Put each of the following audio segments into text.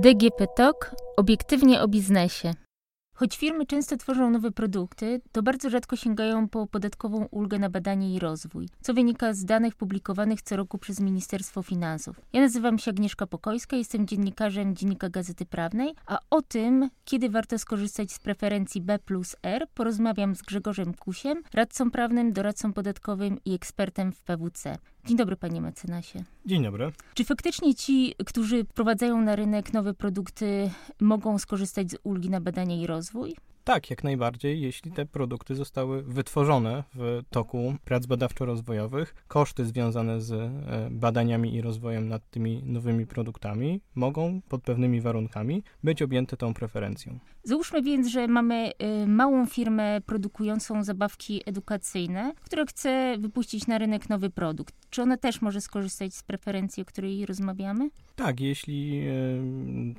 DGP Talk obiektywnie o biznesie. Choć firmy często tworzą nowe produkty, to bardzo rzadko sięgają po podatkową ulgę na badanie i rozwój, co wynika z danych publikowanych co roku przez Ministerstwo Finansów. Ja nazywam się Agnieszka Pokojska, jestem dziennikarzem Dziennika Gazety Prawnej, a o tym, kiedy warto skorzystać z preferencji B plus R, porozmawiam z Grzegorzem Kusiem, radcą prawnym, doradcą podatkowym i ekspertem w PWC. Dzień dobry, panie mecenasie. Dzień dobry. Czy faktycznie ci, którzy wprowadzają na rynek nowe produkty, mogą skorzystać z ulgi na badania i rozwój? Tak, jak najbardziej, jeśli te produkty zostały wytworzone w toku prac badawczo-rozwojowych. Koszty związane z e, badaniami i rozwojem nad tymi nowymi produktami mogą pod pewnymi warunkami być objęte tą preferencją. Załóżmy więc, że mamy y, małą firmę produkującą zabawki edukacyjne, która chce wypuścić na rynek nowy produkt. Czy ona też może skorzystać z preferencji, o której rozmawiamy? Tak, jeśli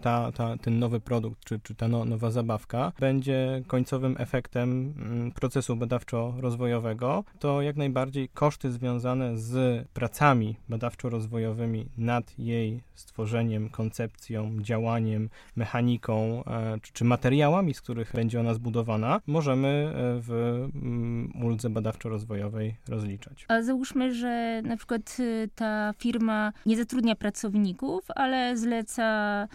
ta, ta, ten nowy produkt, czy, czy ta no, nowa zabawka będzie końcowym efektem mm, procesu badawczo-rozwojowego, to jak najbardziej koszty związane z pracami badawczo-rozwojowymi nad jej stworzeniem, koncepcją, działaniem, mechaniką e, czy, czy materiałami, z których będzie ona zbudowana, możemy e, w mm, uldze badawczo-rozwojowej rozliczać. A załóżmy, że na przykład y, ta firma nie zatrudnia pracowników, ale zleca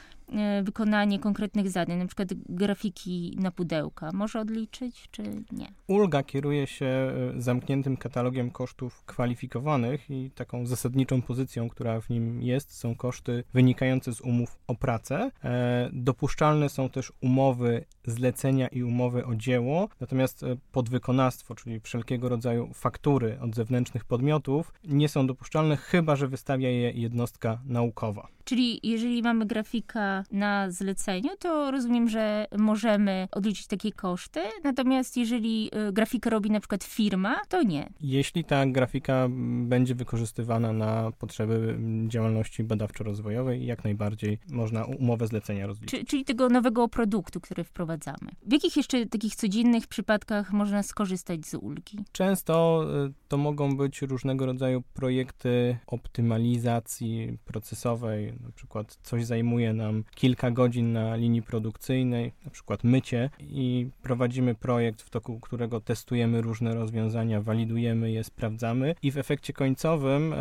wykonanie konkretnych zadań, na przykład grafiki na pudełka, może odliczyć, czy nie? Ulga kieruje się e, zamkniętym katalogiem kosztów kwalifikowanych i taką zasadniczą pozycją, która w nim jest, są koszty wynikające z umów o pracę. E, dopuszczalne są też umowy zlecenia i umowy o dzieło, natomiast podwykonawstwo, czyli wszelkiego rodzaju faktury od zewnętrznych podmiotów, nie są dopuszczalne, chyba że wystawia je jednostka naukowa. Czyli jeżeli mamy grafika na zleceniu, to rozumiem, że możemy odliczyć takie koszty, natomiast jeżeli y, grafikę robi na przykład firma, to nie. Jeśli ta grafika będzie wykorzystywana na potrzeby działalności badawczo-rozwojowej, jak najbardziej można umowę zlecenia rozliczyć. Czyli tego nowego produktu, który wprowadzamy. W jakich jeszcze takich codziennych przypadkach można skorzystać z ulgi? Często y, to mogą być różnego rodzaju projekty optymalizacji procesowej, na przykład coś zajmuje nam kilka godzin na linii produkcyjnej, na przykład mycie i prowadzimy projekt, w toku którego testujemy różne rozwiązania, walidujemy je, sprawdzamy. I w efekcie końcowym e,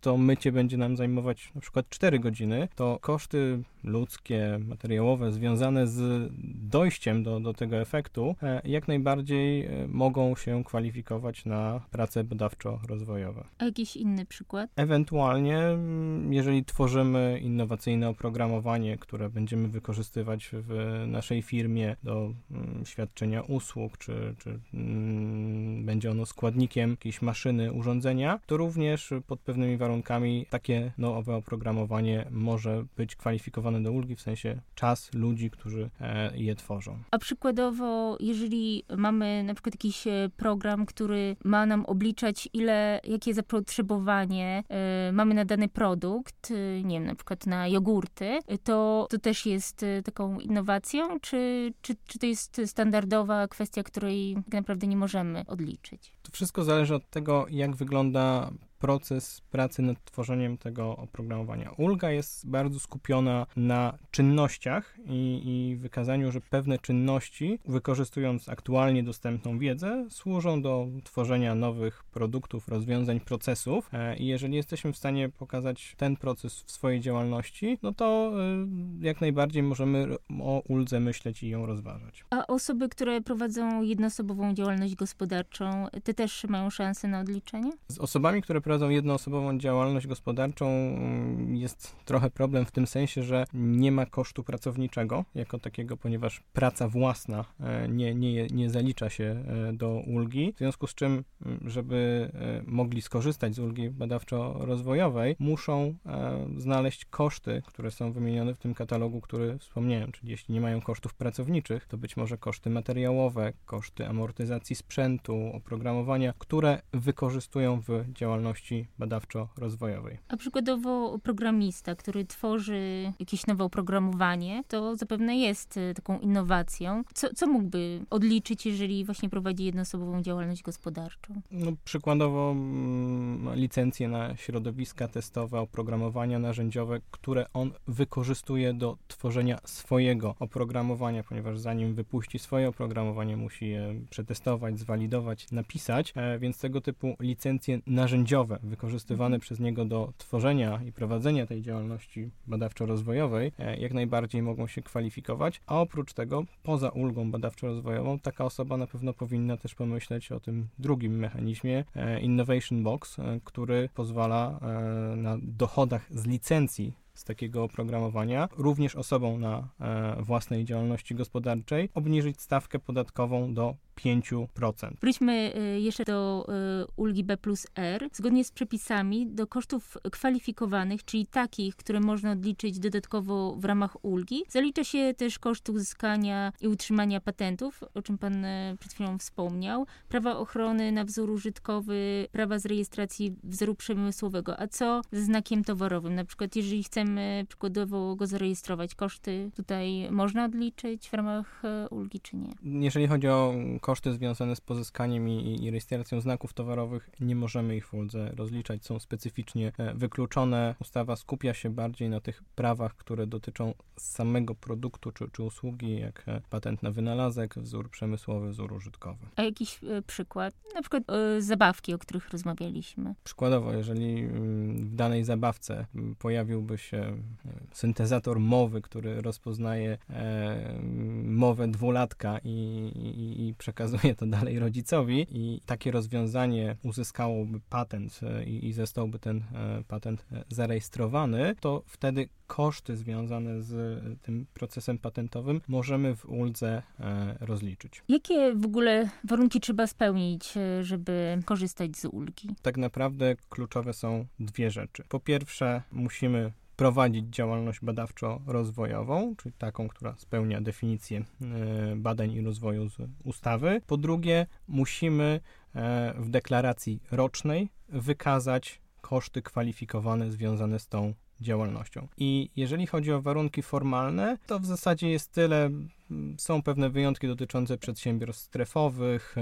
to mycie będzie nam zajmować na przykład 4 godziny, to koszty ludzkie, materiałowe związane z dojściem do, do tego efektu e, jak najbardziej e, mogą się kwalifikować na prace badawczo-rozwojowe. A jakiś inny przykład? Ewentualnie, jeżeli tworzymy tworzymy innowacyjne oprogramowanie, które będziemy wykorzystywać w naszej firmie do mm, świadczenia usług, czy, czy mm, będzie ono składnikiem jakiejś maszyny, urządzenia, to również pod pewnymi warunkami takie nowe oprogramowanie może być kwalifikowane do ulgi, w sensie czas ludzi, którzy e, je tworzą. A przykładowo, jeżeli mamy na przykład jakiś e, program, który ma nam obliczać, ile, jakie zapotrzebowanie y, mamy na dany produkt, nie wiem, na przykład na jogurty, to, to też jest taką innowacją, czy, czy, czy to jest standardowa kwestia, której tak naprawdę nie możemy odliczyć? To wszystko zależy od tego, jak wygląda proces pracy nad tworzeniem tego oprogramowania. Ulga jest bardzo skupiona na czynnościach i, i wykazaniu, że pewne czynności, wykorzystując aktualnie dostępną wiedzę, służą do tworzenia nowych produktów, rozwiązań, procesów. E, I jeżeli jesteśmy w stanie pokazać ten proces w swojej działalności, no to e, jak najbardziej możemy o uldze myśleć i ją rozważać. A osoby, które prowadzą jednoosobową działalność gospodarczą, te też mają szansę na odliczenie? Z osobami, które prowadzą jednoosobową działalność gospodarczą, mm, jest trochę problem w tym sensie, że nie ma kosztu pracowniczego jako takiego, ponieważ praca własna e, nie, nie, nie zalicza się e, do ulgi, w związku z czym, mm, żeby e, mogli skorzystać z ulgi badawczo-rozwojowej, muszą znaleźć koszty, które są wymienione w tym katalogu, który wspomniałem, czyli jeśli nie mają kosztów pracowniczych, to być może koszty materiałowe, koszty amortyzacji sprzętu, oprogramowania, które wykorzystują w działalności działalności badawczo-rozwojowej. A przykładowo programista, który tworzy jakieś nowe oprogramowanie, to zapewne jest e, taką innowacją. Co, co mógłby odliczyć, jeżeli właśnie prowadzi jednoosobową działalność gospodarczą? No, przykładowo mm, licencje na środowiska testowe, oprogramowania narzędziowe, które on wykorzystuje do tworzenia swojego oprogramowania, ponieważ zanim wypuści swoje oprogramowanie, musi je przetestować, zwalidować, napisać, e, więc tego typu licencje narzędziowe wykorzystywane przez niego do tworzenia i prowadzenia tej działalności badawczo-rozwojowej e, jak najbardziej mogą się kwalifikować, a oprócz tego, poza ulgą badawczo-rozwojową, taka osoba na pewno powinna też pomyśleć o tym drugim mechanizmie e, Innovation Box, który pozwala na dochodach z licencji z takiego oprogramowania, również osobom na e, własnej działalności gospodarczej, obniżyć stawkę podatkową do 5%. Wróćmy y, jeszcze do y, ulgi B plus R. Zgodnie z przepisami do kosztów kwalifikowanych, czyli takich, które można odliczyć dodatkowo w ramach ulgi, zalicza się też koszt uzyskania i utrzymania patentów, o czym pan y, przed chwilą wspomniał, prawa ochrony na wzór użytkowy, prawa z rejestracji wzoru przemysłowego. A co ze znakiem towarowym? Na przykład, jeżeli chcemy przykładowo go zarejestrować, koszty tutaj można odliczyć w ramach ulgi, czy nie? Jeżeli chodzi o koszty związane z pozyskaniem i, i rejestracją znaków towarowych, nie możemy ich w uldze rozliczać, są specyficznie e, wykluczone. Ustawa skupia się bardziej na tych prawach, które dotyczą samego produktu czy, czy usługi, jak e, patent na wynalazek, wzór przemysłowy, wzór użytkowy. A jakiś y, przykład? Na przykład zabawki, o których rozmawialiśmy. Przykładowo, jeżeli y, w danej zabawce pojawiłby się syntezator mowy, który rozpoznaje mowę dwulatka i, i, i przekazuje to dalej rodzicowi i takie rozwiązanie uzyskałoby patent e, i, i zostałby ten e, patent e, zarejestrowany, to wtedy koszty związane z tym procesem patentowym możemy w uldze rozliczyć. Jakie w ogóle warunki trzeba spełnić, żeby korzystać z ulgi? Tak naprawdę kluczowe są dwie rzeczy. Po pierwsze, musimy prowadzić działalność badawczo-rozwojową, czyli taką, która spełnia definicję e, badań i rozwoju z ustawy. Po drugie, musimy e, w deklaracji rocznej wykazać koszty kwalifikowane związane z tą działalnością. I jeżeli chodzi o warunki formalne, to w zasadzie jest tyle. Są pewne wyjątki dotyczące przedsiębiorstw strefowych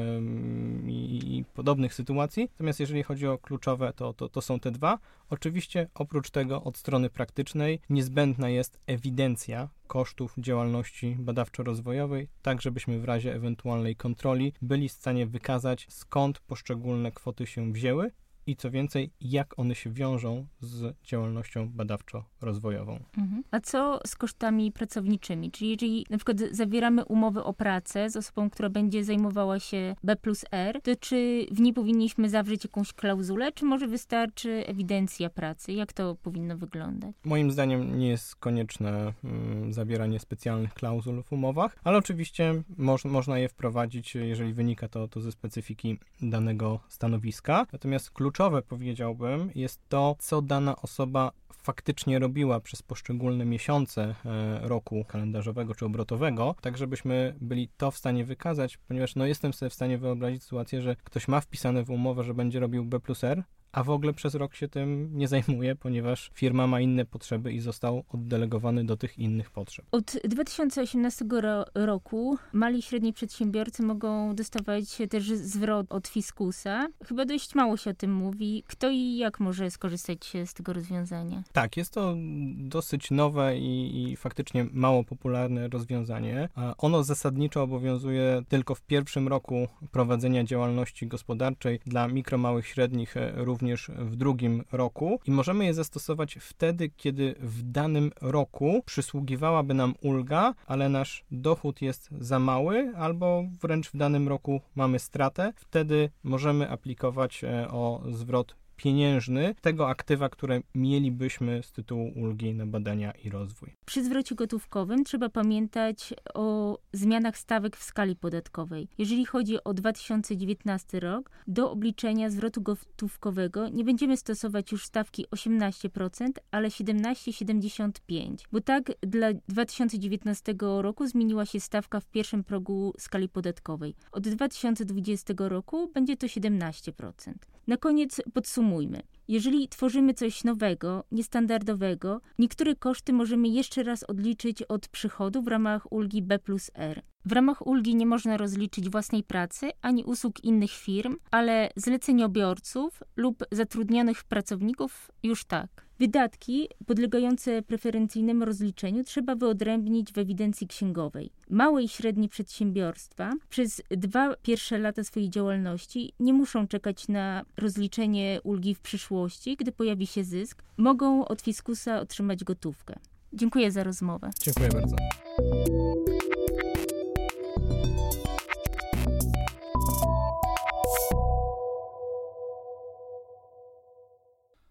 i, i, podobnych sytuacji. Natomiast jeżeli chodzi o kluczowe, to, to, to są te dwa. Oczywiście oprócz tego od strony praktycznej niezbędna jest ewidencja kosztów działalności badawczo-rozwojowej, tak żebyśmy w razie ewentualnej kontroli byli w stanie wykazać skąd poszczególne kwoty się wzięły i co więcej, jak one się wiążą z działalnością badawczo-rozwojową. Mhm. A co z kosztami pracowniczymi? Czyli jeżeli na przykład zawieramy umowę o pracę z osobą, która będzie zajmowała się B plus R, to czy w niej powinniśmy zawrzeć jakąś klauzulę, czy może wystarczy ewidencja pracy? Jak to powinno wyglądać? Moim zdaniem nie jest konieczne mm, zawieranie specjalnych klauzul w umowach, ale oczywiście moż, można je wprowadzić, jeżeli wynika to, to ze specyfiki danego stanowiska. Natomiast klucz kluczowe, powiedziałbym, jest to, co dana osoba faktycznie robiła przez poszczególne miesiące e, roku kalendarzowego czy obrotowego, tak żebyśmy byli to w stanie wykazać, ponieważ no jestem sobie w stanie wyobrazić sytuację, że ktoś ma wpisane w umowę, że będzie robił B plus R, a w ogóle przez rok się tym nie zajmuje, ponieważ firma ma inne potrzeby i został oddelegowany do tych innych potrzeb. Od 2018 ro roku mali i średni przedsiębiorcy mogą dostawać też zwrot od fiskusa. Chyba dość mało się o tym mówi. Kto i jak może skorzystać z tego rozwiązania? Tak, jest to dosyć nowe i, i faktycznie mało popularne rozwiązanie. Ono zasadniczo obowiązuje tylko w pierwszym roku prowadzenia działalności gospodarczej dla mikro, małych, średnich również również w drugim roku i możemy je zastosować wtedy, kiedy w danym roku przysługiwałaby nam ulga, ale nasz dochód jest za mały albo wręcz w danym roku mamy stratę. Wtedy możemy aplikować e, o zwrot pieniężny tego aktywa, które mielibyśmy z tytułu ulgi na badania i rozwój. Przy zwrocie gotówkowym trzeba pamiętać o zmianach stawek w skali podatkowej. Jeżeli chodzi o 2019 rok, do obliczenia zwrotu gotówkowego nie będziemy stosować już stawki 18%, ale 17,75%, bo tak dla 2019 roku zmieniła się stawka w pierwszym progu skali podatkowej. Od 2020 roku będzie to 17%. Na koniec podsumujmy. Jeżeli tworzymy coś nowego, niestandardowego, niektóre koszty możemy jeszcze raz odliczyć od przychodu w ramach ulgi B plus R. W ramach ulgi nie można rozliczyć własnej pracy ani usług innych firm, ale zleceniobiorców lub zatrudnionych pracowników już tak. Wydatki podlegające preferencyjnemu rozliczeniu trzeba wyodrębnić w ewidencji księgowej. Małe i średnie przedsiębiorstwa przez dwa pierwsze lata swojej działalności nie muszą czekać na rozliczenie ulgi w przyszłości. Gdy pojawi się zysk, mogą od fiskusa otrzymać gotówkę. Dziękuję za rozmowę. Dziękuję bardzo.